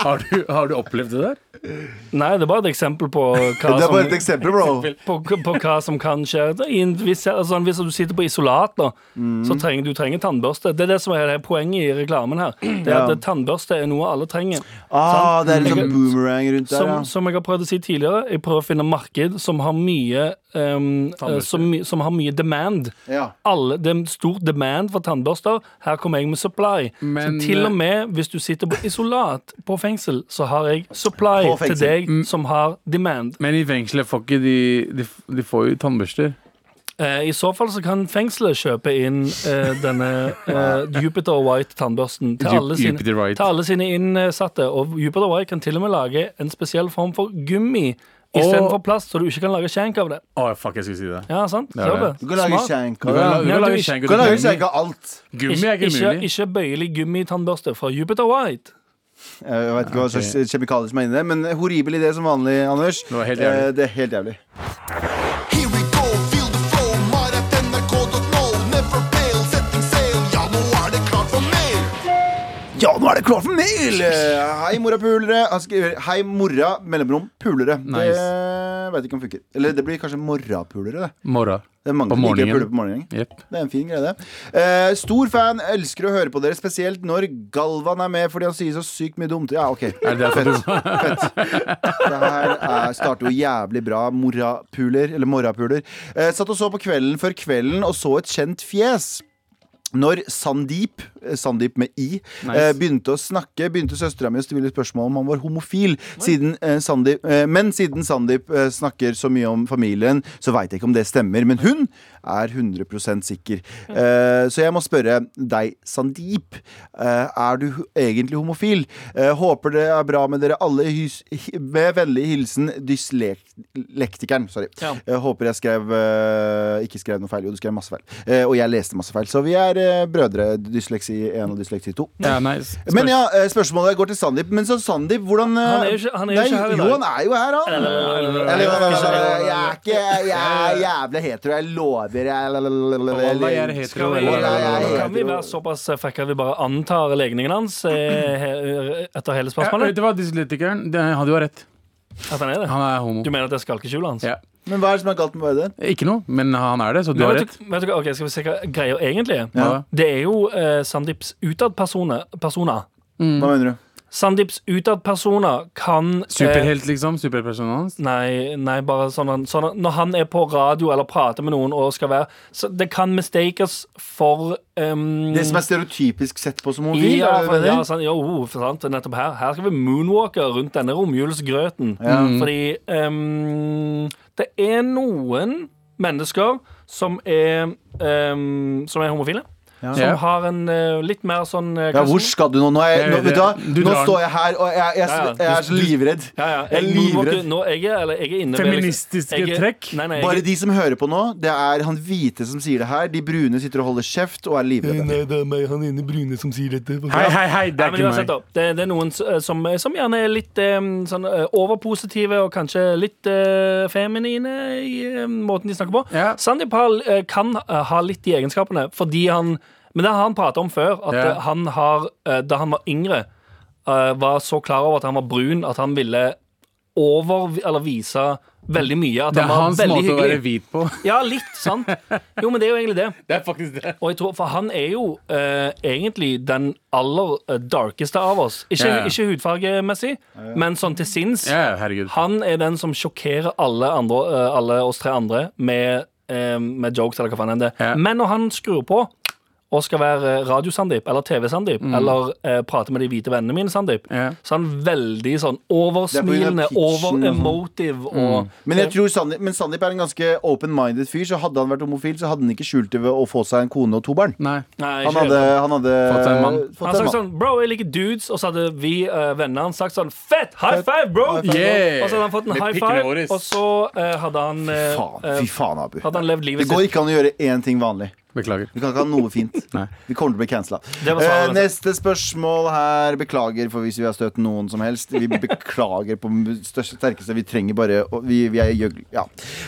Har du, har du opplevd det der? Nei, det er bare et eksempel på hva Det er som bare et eksempel, bro. på, på hva som kan skje. Hvis, altså, hvis du sitter på isolat, da, Mm. så trenger du trenger tannbørste. Det er det som er det poenget i reklamen her. Det er Ja. at Tannbørste er noe alle trenger. Ah, det er en sånn boomerang rundt der, Som, ja. som jeg har prøvd å si tidligere, jeg prøver å finne marked som har mye um, som, som har mye demand. ja. Alle, det er en stor demand for tannbørster. Her kommer jeg med supply. Men- så til og med hvis du sitter på isolat på fengsel, så har jeg supply til deg som har demand. Men i fengselet får ikke de De, de får jo tannbørster. Eh, I så fall så kan fengselet kjøpe inn eh, denne eh, Jupiter White tannbørsten til alle, sine, Jupiter White. til alle sine innsatte. Og Jupiter White kan til og med lage en spesiell form for gummi istedenfor plast, så du ikke kan lage skjenk av det. Å, fuck, jeg skulle si det. Ja, sant? Det er Ser det. du? Du kan lage Smart. skjenk Du av kan, la- du kan lage ikke- skjenk og kan lage gummi. skjenk av alt. Gummi Ikke, er ikke ikke, mulig. ikke bøyelig gummitannbørste fra Jupiter White. Jeg vet ikke hva slags kjemikalier som er inni det, men horribel idé som vanlig, Anders. Det var helt. Eh, Det er helt jævlig. Er det klart for mail! Hei, morapulere. Han skriver Hei, mora, mellomrom, pulere. Nice. Det veit ikke om funker. Eller det blir kanskje morrapulere, det. Morra. Det er mange På som liker å pule på morgenen. Yep. Det er en fin greie, det. Eh, stor fan, elsker å høre på dere, spesielt når Galvan er med fordi han sier så sykt mye dumt. Ja, OK. Er det Fett. Fett. Det her er, starter jo jævlig bra. Morapuler, eller morrapuler. Eh, satt og så på Kvelden før kvelden og så et kjent fjes. Når Sandeep, eh, Sandeep med I, eh, begynte å snakke, begynte søstera mi å stille spørsmål om han var homofil. Siden, eh, Sandeep, eh, men siden Sandeep eh, snakker så mye om familien, så veit jeg ikke om det stemmer. Men hun er 100% sikker. Uh, så jeg må spørre deg, Sandeep. Uh, er du egentlig homofil? Uh, håper det er bra med dere alle. Hys med vennlig hilsen dyslektikeren. Sorry. Ja. Jeg håper jeg skrev eh, ikke skrev noe feil. Jo, du skrev masse feil. Eh, og jeg leste masse feil. Så vi er brødre. Dysleksi 1 og dysleksi 2. Ja, nice. Men ja, spørsmålet går til Sandeep. Men så Sandeep, hvordan Han er jo ikke- han er Nei, ikke her i dag. Jo, han er jo her, han. Eller- Eller, jeg er ikke Jeg er jævlig hetero. Jeg lover. Kan vi være såpass frekke at vi bare antar legningen hans eh, etter hele spørsmålet? vet du hva, dyslektikeren det hadde jo rett. At han er det? Han er homo. Du mener at det er skalkeskjulet hans? Ja. Men hva er det som er galt med det? Ikke noe, men han er det, så du har vet rett. du, vet du, hva- ok, Skal vi se hva greia egentlig er? Ja. Det er jo uh, Sandeeps utadpersoner. Mm. Hva mener du? Sandeeps utadpersoner kan eh, Superhelt, liksom. Superpersonen hans. Nei, nei, bare sånn, sånn Når han er på radio eller prater med noen og skal være så Det kan mistakes for um, Det som er stereotypisk sett på som homofil? ja, for, ja, sånn, jo, for sant, nettopp her. Her skal vi moonwalke rundt denne romjulsgrøten. Fordi um, det er noen mennesker som er, um, som er homofile. Som har en uh, litt mer sånn uh, Ja, hvor skal du nå? Nå, er jeg, nå, du. Du nå står jeg her, og jeg, jeg, jeg, Ja, ja. jeg er så livredd. ja, ja, Jeg er livredd. nå, jeg, er, eller, jeg er inne Feministiske jeg er- trekk? Nei, nei, jeg, Bare de som hører på nå, det er han hvite som sier det her. De brune sitter og holder kjeft og er livredde. det er meg, han ene brune som sier dette. Hei, hei, hei, det er men ikke meg. det, det er noen som, som gjerne er litt eh, sånn, eh, overpositive og kanskje litt uh, feminine i eh, måten de snakker på. Ja. Sandeep eh, kan eh, ha litt de egenskapene, fordi han Men det har han pratet om før, at Ja. han har, eh, da han var yngre, eh, var så klar over at han var brun at han ville over, eller vise veldig mye. At Det han er var hans måte måte å være hvit på. Ja, litt, sant? Jo, men det er jo egentlig det. Det er faktisk det. Og jeg tror, For han er jo eh, egentlig den aller eh, darkeste av oss. Ikke, Ja, ja. ikke hudfargemessig, men sånn til sinns. Ja. Han er den som sjokkerer alle, andre, alle oss tre andre med, eh, med jokes eller hva faen enn det. Ja. Men når han skrur på og skal være Radio-Sandeep eller TV-Sandeep eller eh, prate med de hvite vennene mine, Sandeep, yeah. så han er veldig sånn er oversmilende, grunn av og over-emotive Men jeg tror Sandeep, men Sandeep er en ganske open-minded fyr, så hadde han vært homofil, så hadde han ikke skjult det ved å få seg en kone og to barn. Nei. Nei, Han hadde, han hadde Fått seg en mann. Han seg en sa sånn Bro, jeg liker dudes. Og så hadde vi uh, vennene hans sagt sånn Fett! High five, bro! High five, bro. Yeah. Og så hadde han fått en Med high five, og så uh, hadde han uh, Faen, fy faen, Abu. Hadde han levd livet Det går sitt. ikke an å gjøre én ting vanlig. Beklager. Vi kan ikke ha noe fint. Vi kommer til å bli cancela. Svaret, altså. neste spørsmål her. Beklager for hvis vi har støtt noen som helst. Vi beklager på største sterkeste. Vi trenger bare å- Vi, vi er gjøgl... Ja.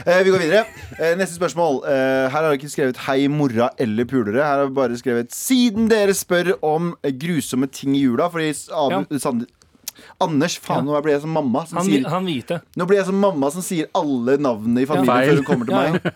Eh, vi går videre. Eh, neste spørsmål. Eh, her har jeg ikke skrevet 'hei, mora' eller 'pulere'. Her har vi bare skrevet 'siden dere spør om eh, grusomme ting i jula'. Fordi Abu, Sand- Anders, faen, nå blir jeg som mamma som Han, sier han hvite. Nå blir jeg som mamma som sier alle navnene i familien ja. før hun kommer til meg.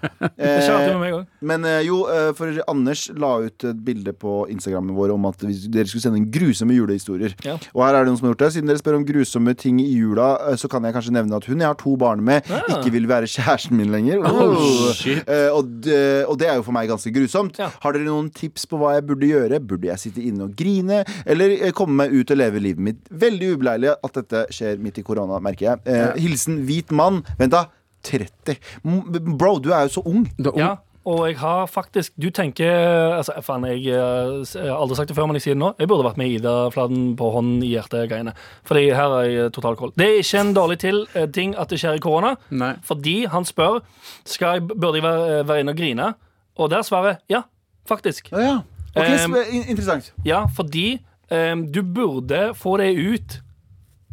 Eh, men eh, jo, eh, for Anders la ut et bilde på Instagrammen vår om at dere skulle sende inn grusomme julehistorier. Ja. Og her er det noen som har gjort det. Siden dere spør om grusomme ting i jula, eh, så kan jeg kanskje nevne at hun jeg har to barn med, Ja. ikke vil være kjæresten min lenger. Oh, shit. Eh, og, det, og det er jo for meg ganske grusomt. Ja. Har dere noen tips på hva jeg burde gjøre? Burde jeg sitte inne og grine? Eller komme meg ut og leve livet mitt? Veldig ubeleilig at dette skjer midt i korona, merker jeg. Eh, Hilsen hvit mann. Vent, da. 30. Bro, du er jo så ung. Du er ung. Ja, og jeg har faktisk Du tenker altså, Faen, jeg, eh, jeg har aldri sagt det før, men jeg sier det nå. Jeg burde vært med Ida-fladen på hånden i hjertet-greiene. Fordi her er jeg total koll. Det er ikke en dårlig til, eh, ting at det skjer i korona. Nei. Fordi han spør skal jeg, burde jeg være, være inne og grine. Og der svarer ja, faktisk. Ja, ja. Okay, um, Interessant. Ja, fordi um, du burde få det ut.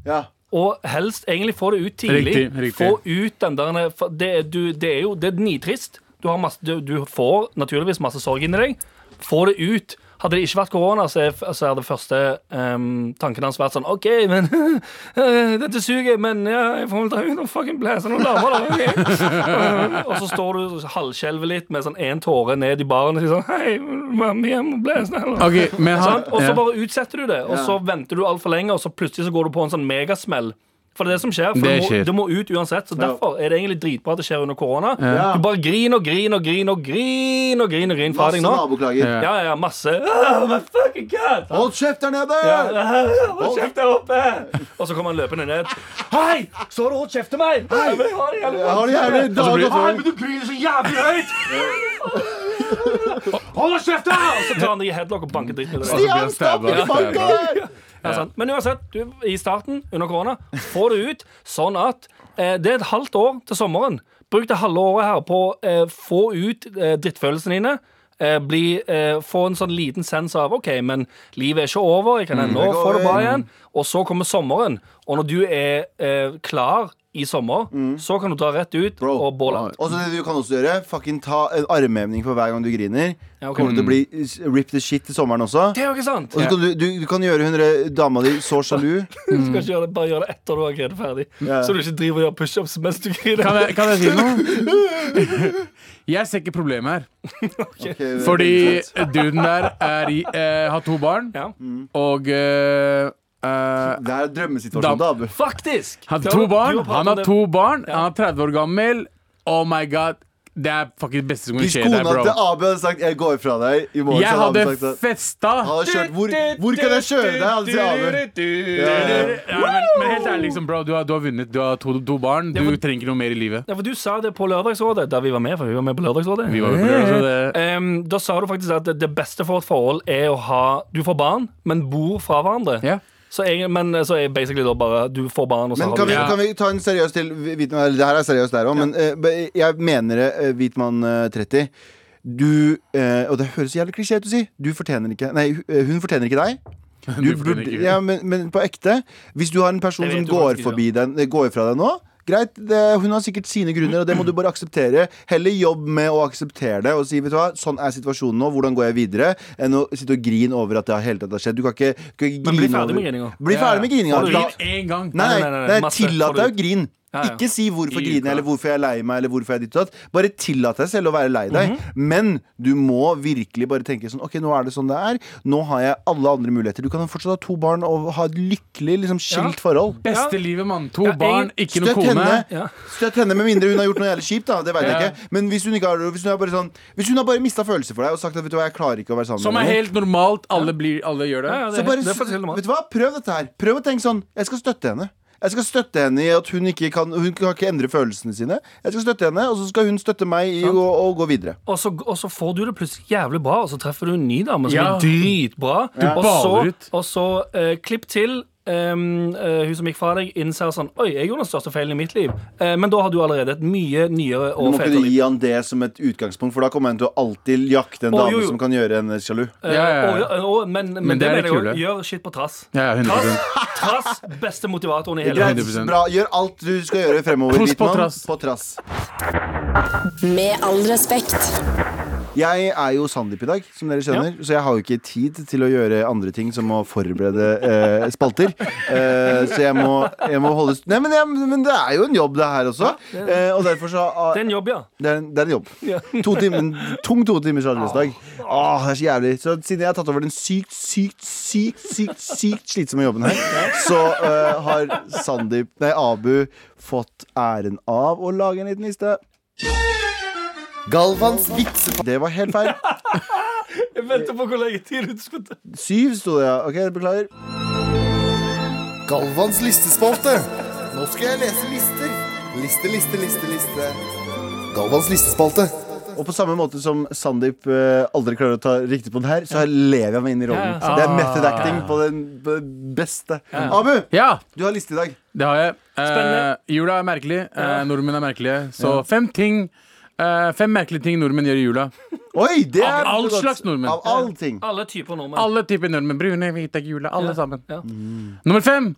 Ja. Og helst egentlig få det ut tidlig. Riktig, riktig. Få ut den der det, er- du, det er jo det er nitrist. Du, har masse, du, du får naturligvis masse sorg inni deg. Få det ut. Hadde det ikke vært korona, så er, så er det første um, tanken hans vært sånn OK, men Dette suger, men ja, jeg får vel ta ut og fucking blæse noen damer, da. ok?» Eh, og så står du halvskjelver litt med sånn én tåre ned i baren og sier sånn Hei, vær med hjem og blæs den, eller? okay, sånn. Og så bare utsetter du det, og så venter du altfor lenge, og så plutselig så går du på en sånn megasmell. For det er det som skjer. For Det det, må, må ut uansett. Så derfor er det egentlig dritbra at det skjer under korona. Ja. Du bare griner og griner og griner og griner og griner, og griner fra Masse deg nå. naboklager. Ja. Ja, ja, ja, masse oh my fucking god! Hold kjeft der nede! Ja, hold kjeft der oppe! Og så kommer han løpende ned. Hei! Så har du holdt kjeft til meg! Hei! Jeg vil ha det jævlig Jeg har det jævlig dag og Hei, men du griner så jævlig høyt! Hold kjeft! Og så tar han deg i headlock og banker dritten i deg. Stian, stopp! Ikke bank stabba. Ja, sant. Men uansett, du, i starten, under korona, få det ut sånn at eh, det er et halvt år til sommeren. Bruk det halve året her på å eh, få ut eh, drittfølelsene dine. Eh, bli, eh, få en sånn liten sens av OK, men livet er ikke over. Jeg kan ennå Det få det bra igjen. Og så kommer sommeren. Og når du er eh, klar i sommer, så kan du dra rett ut Bro. og båle. Og så det du kan også gjøre, fucking ta en armhevning for hver gang du griner. Ja, okay. Kommer du til å bli s- rip the shit til sommeren også. Det er jo ikke sant! Og så kan du, du, du kan gjøre hun der dama di så sjalu. Du skal ikke gjøre det, bare gjøre det etter du har greid ferdig. Yeah. Så du ikke driver og gjør pushups mens du griner. Kan jeg, kan jeg si noe? Jeg ser ikke problemet her. okay. Fordi duden der er i, eh, har to barn, Ja. og eh, eh, Det er drømmesituasjonen, da, Abu. Faktisk! Han har to barn, han har to barn, han er 30 år gammel. Oh my god. Det er fucking det beste som kan Hvis skje deg, kona til bro. Abu hadde sagt 'jeg går fra deg' i morgen, Jeg hadde hadde sagt festa. Hadde kjørt hvor, hvor kan jeg kjøre deg? Hadde sagt Abu. Ja, men, men helt ærlig, liksom, bro, du har, du har vunnet. Du har to, to barn. Du Ja, for- trenger ikke noe mer i livet. Ja, for Du sa det på Lørdagsrådet, da vi var med. For vi var med på Lørdagsrådet Vi var med på lørdagsrådet. Um, Da sa du faktisk at det, beste for et forhold er å ha Du får barn, men bor fra hverandre. Ja. Så, jeg, men så er basically da bare du får barn, og så Men har kan du vi, Ja. kan vi ta en seriøs til hvit det her er seriøst der òg, men eh, jeg mener det, eh, Hvitmann eh, 30. Du eh, Og det høres jævlig klisjé ut å si. Du fortjener ikke Nei, eh, hun fortjener ikke deg. Du Du fortjener burde, ikke- ja, men, men på ekte, hvis du har en person som vet går, forbi den, eh, går fra deg nå Greit, det, hun har sikkert sine grunner, og det må du bare akseptere. Heller jobb med å akseptere det og si vet du hva, sånn er situasjonen nå, hvordan går jeg videre? Enn å sitte og grine over at det har hele tatt har skjedd. Du kan ikke, du kan ikke Men bli ferdig med grininga. Bli ferdig med grininga. Ja, du Da- en Én gang. Nei, Nei, nei, nei, nei, tillat deg å grine. Ja, ja. Ikke si hvorfor I griner jeg, eller hvorfor jeg er lei meg, eller hvorfor jeg er ditt og datt. Bare tillat deg selv å være lei deg. Mhm. Men du må virkelig bare tenke sånn Ok, nå er det sånn det er. Nå har jeg alle andre muligheter. Du kan fortsatt ha to barn og ha et lykkelig, liksom skilt forhold. Beste Ja. livet, mann. To Ja, barn, ikke noe kone. henne. Støtt henne med mindre hun har gjort noe jævlig kjipt. da Det vet jeg ikke Men hvis hun ikke har Hvis hun har bare sånn Hvis hun har bare mista følelser for deg og sagt at vet du hva, jeg klarer ikke å være sammen Som er helt normalt. Alle, blir, alle gjør det. Ja, ja, det, Så bare, det vet du hva, prøv dette her Prøv å tenke sånn, jeg skal støtte henne jeg skal støtte henne i at hun ikke kan Hun kan ikke endre følelsene sine Jeg skal støtte henne, og så skal hun støtte meg i å, å gå videre Og så, og så får du det plutselig jævlig bra, og så treffer du en ny dame som Ja. er dritbra. Og så, og så eh, klipp til. Ehm, uh, hun som gikk fra deg, innser sånn Oi, jeg gjorde den største feilen i mitt liv. Uh, men da har du allerede et mye nyere Du må fetere kunne liv. gi han det som et utgangspunkt For da kommer han til å alltid jakte en oh, dame jo, jo. som kan gjøre henne sjalu Uh, Ja, ja, ja. og- og- men, men, Men det det er det mener jeg kule. Gjør shit på trass. Ja, ja, Trass, trass beste motivatoren i hele verden. bra, gjør alt du skal gjøre fremover på trass. På trass Med all respekt. Jeg er jo Sandeep i dag, som dere skjønner. Så jeg har jo ikke tid til å gjøre andre ting Som å forberede eh, spalter. Eh, Så jeg må, jeg må holde Nei, men, jeg, men det er jo en jobb det her også. Eh, Og derfor så ah, Det er en jobb, ja. det, er en, det er en jobb. Ja. to timer, Tung to timers arbeidsdag. Åh, det er så jævlig. Så siden jeg har tatt over den sykt, sykt, sykt, sykt, sykt slitsomme jobben her Så eh, har Sandeep, nei Abu Fått æren av å lage en liten liste Galvans vits Det var helt feil Jeg venter på hvor lenge tid du skulle ta. Syv sto det, ja. Ok, beklager. Galvans listespalte. Nå skal jeg lese lister. Liste, liste, liste, liste. Galvans listespalte. Og på samme måte som Sandeep eh, aldri klarer å ta riktig på den her, så lever jeg meg inn i rollen. Ja, Så det er method acting på den, på den beste. Abu, Ja, du har liste i dag. det har jeg. Eh, Spennende. jula er merkelig. Eh, nordmenn er merkelige. Så fem ting eh, Fem merkelige ting nordmenn gjør i jula. Oi, det Av er all godt. slags nordmenn. Av all ting. Alle typer nordmenn. Alle typer nordmenn. Brune, hvite, gule. Alle Ja. sammen. Ja. Nummer fem.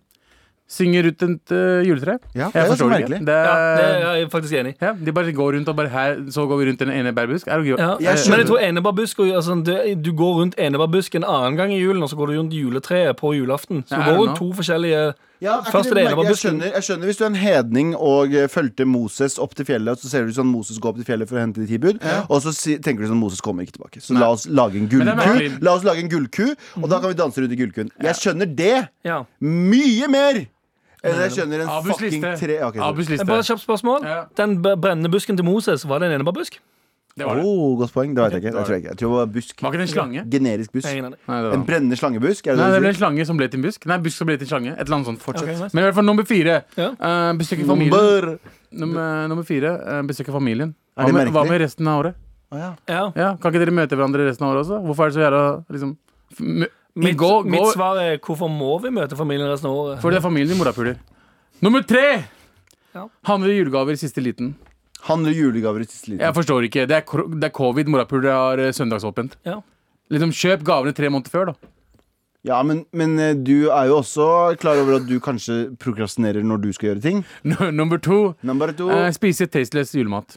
Synger ut et eh, juletre. Ja, det er jeg så forstår det merkelig. ikke. Det, Ja, det er jeg faktisk enig i. ja, de bare går rundt og bare her, så går vi rundt en ene bærbusk. Er det gøy? Ja. Jeg Men skjønner- jeg tror enebærbusk og- altså, Du går rundt enebærbusk en annen gang i julen, og så går du rundt juletreet på julaften. Så Ja, du er går det rundt nå? to forskjellige Ja, Først det jeg, skjønner, jeg skjønner hvis du er en hedning og eh, fulgte Moses opp til fjellet, og så ser du sånn Moses gå opp til fjellet for å hente de ti bud, og så si, tenker du sånn Moses kommer ikke tilbake. Så la oss lage en gullku. La oss lage en gullku, og da kan vi danse rundt i gullkuen. Jeg skjønner det Ja. mye mer enn jeg skjønner en Abus fucking liste. tre okay. Abus liste. Bare et kjapt spørsmål. Ja. Den brennende busken til Moses, var det en enebærbusk? Det var det. Oh, godt poeng. Det vet jeg ikke. Jeg tror ikke. Jeg tror det var busk. Var ikke det en slange? Generisk busk. Nei, det En brennende slangebusk? Er det Nei, det ble en slange som ble til en busk. Nei, busk som ble til en slange. Et eller annet sånt. Fortsett. Okay, nice. Men i hvert fall nummer fire. Ja. Uh, besøke familien. Nummer. Nummer, fire. Uh, besøke familien. Hva det med, hva med resten av året? Oh, ja. Ja. Ja, Kan ikke dere møte hverandre resten av året også? Hvorfor er det så jævla liksom Mitt, gå, mitt gå, svar er hvorfor må vi møte familien resten av året? For det er familien din morapuler. Nummer tre! Ja. Handler julegaver i siste liten. Handler julegaver i siste liten. Jeg forstår ikke. Det er, kro- det er covid. Morapuler har eh, søndagsåpent. Ja. Liksom, Kjøp gavene tre måneder før, da. Ja, men, men eh, du er jo også klar over at du kanskje prokrastinerer når du skal gjøre ting. Nummer to. Nummer to. eh, spise tasteless julemat.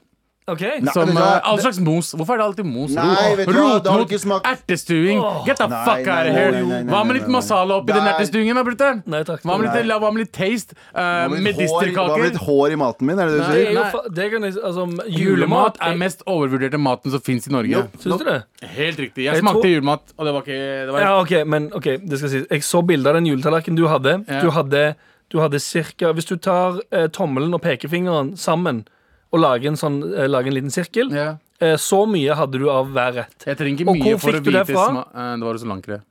OK? Nei, Som eh, all slags mos. Hvorfor er det alltid mos? Nei, vet du hva? Det har Rotmot, ikke smakt. ertestuing. Get the Nei, fuck nei, out of nei, here. nei, nei, nei, Hva med litt nei. masala oppi den Nei. ertestuingen, da, brutter'n? Nei takk. Hva med litt, Nei. hva med litt taste? Uh, Hva med litt hår- Hva med Medisterkaker? litt hår i maten min? Er det det du Det sier? er jo fa- det kan jeg, altså, Julemat julemat er mest overvurderte maten som fins i Norge. Jo. Syns du det? Helt riktig. Jeg Jeg smakte tror- julemat, og det var ikke det var Ja, ok, men ok, det skal sies. Jeg så bilde av den juletallerkenen du hadde. Ja. Du hadde, du hadde cirka Hvis du tar eh, tommelen og pekefingeren sammen og lage en, sånn, eh, lager en liten sirkel, ja. eh, så mye hadde du av hver rett. Jeg trenger ikke mye for å vite det fra? eh, det var langt, det.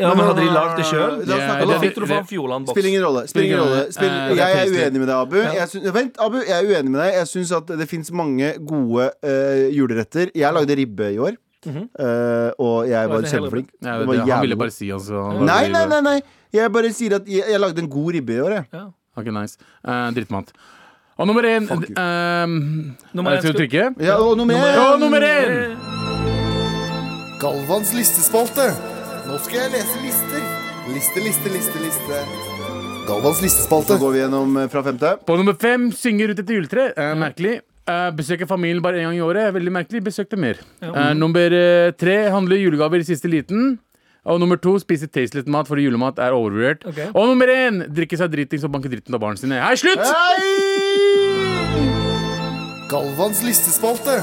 Ja, men Hadde de lagd det sjøl? Da Ja, fikk du Fjordland-boks? Spiller ingen rolle. Spiller ingen rolle. Spill, uh, jeg er uenig med deg, Abu. Jeg syns- vent, Abu, jeg er uenig med deg. Jeg syns at det fins mange gode uh, juleretter. Jeg lagde ribbe i år, Uh, og jeg var kjempeflink. Ja, Det det, var han ville bare si altså, Nei, nei, nei, nei. Jeg bare sier at jeg, jeg lagde en god ribbe i år, jeg. Ja. Ok, nice. Drittmat. Og nummer én Fuck you. um, Nummer er én det til å skal- trykke? Ja, og nummer én! Og nummer én! Galvans listespalte. Nå skal jeg lese lister. Liste, liste, liste, liste. Galvans Så listespalte. går vi gjennom eh, fra femte. På nummer fem synger ut etter juletre. Eh, merkelig. Eh, besøker familien bare én gang i året. Veldig merkelig. Besøk det mer. Eh, nummer eh, tre handler julegaver i siste liten. Og nummer to spiser tasteless mat fordi julemat er overvurdert. Ok. Og nummer én drikke seg dritings og banke dritten av barna sine. Hei, slutt! Hei! Galvans listespalte.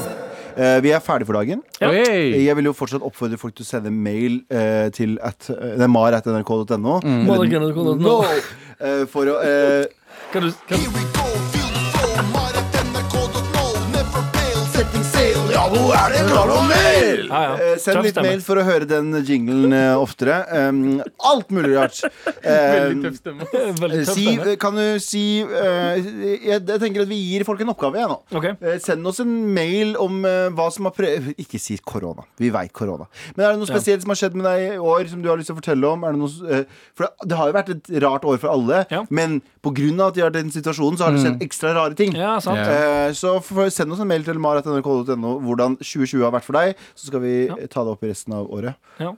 Eh, vi er ferdig for dagen. Ja. Oi. Jeg vil jo fortsatt oppfordre folk til å sende mail eh, til at, eh, det er mar.nrk.no. No. Eh, for å eh, Kan du, kan, Ja, nå er det mail! ja, ja. eh, Send litt mail for å høre den jinglen eh, oftere. Um, alt mulig rart. Veldig tøff stemme. Veldig tøff si, kan du si eh, jeg, jeg tenker at vi gir folk en oppgave, jeg nå. Okay. Eh, Send oss en mail om eh, hva som har prøvd Ikke si korona. Vi veit korona. Men er det noe Ja. spesielt som har skjedd med deg i år, som du har lyst til å fortelle om? Er det, noe, eh, for det har jo vært et rart år for alle, Ja. men pga. at de har den situasjonen, så har det skjedd ekstra rare ting. Ja, sant. Ja. Eh, Så send oss en mail til mar.nrk.no hvordan 2020 har vært for deg. Så skal vi Ja. ta det opp i resten av året. Ja.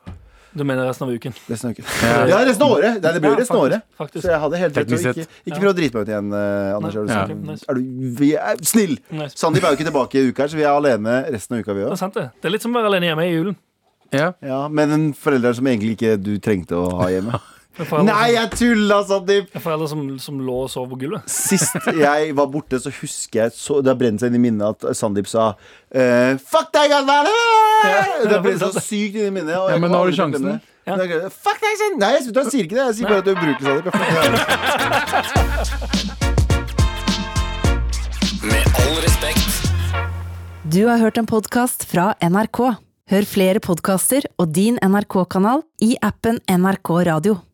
Du mener resten av uken? Resten av uken. Ja, resten av året! Nei, det blir jo Ja, resten av året. faktisk. Så jeg hadde helt rett. Ikke, ikke prøv å drite meg ut igjen, eh, Anders. Nei. Er du, er du vi er snill? Nice. Sandeep er jo ikke tilbake i uka her, så vi er alene resten av uka, vi Det er òg. sant, det. Det er litt som å være alene hjemme i julen. Ja. Ja, Men en forelder som egentlig ikke du trengte å ha hjemme. Nei, jeg tulla, Sandeep! det er foreldre som, som lå og sov på gulvet. Sist jeg var borte, så husker jeg så, Det har brent seg inn i minnet at Sandeep sa eh, Fuck deg, Galvan! Det har brent seg sykt inn i minnet. og Ja, men nå har du sjansen. jeg det. Fuck deg, Sandeep! Nei, jeg, jeg, han sier ikke det. Jeg sier bare at du er ubrukelig, Sandeep. Jeg. Med all respekt. Du har hørt en podkast fra NRK. Hør flere podkaster og din NRK-kanal i appen NRK Radio.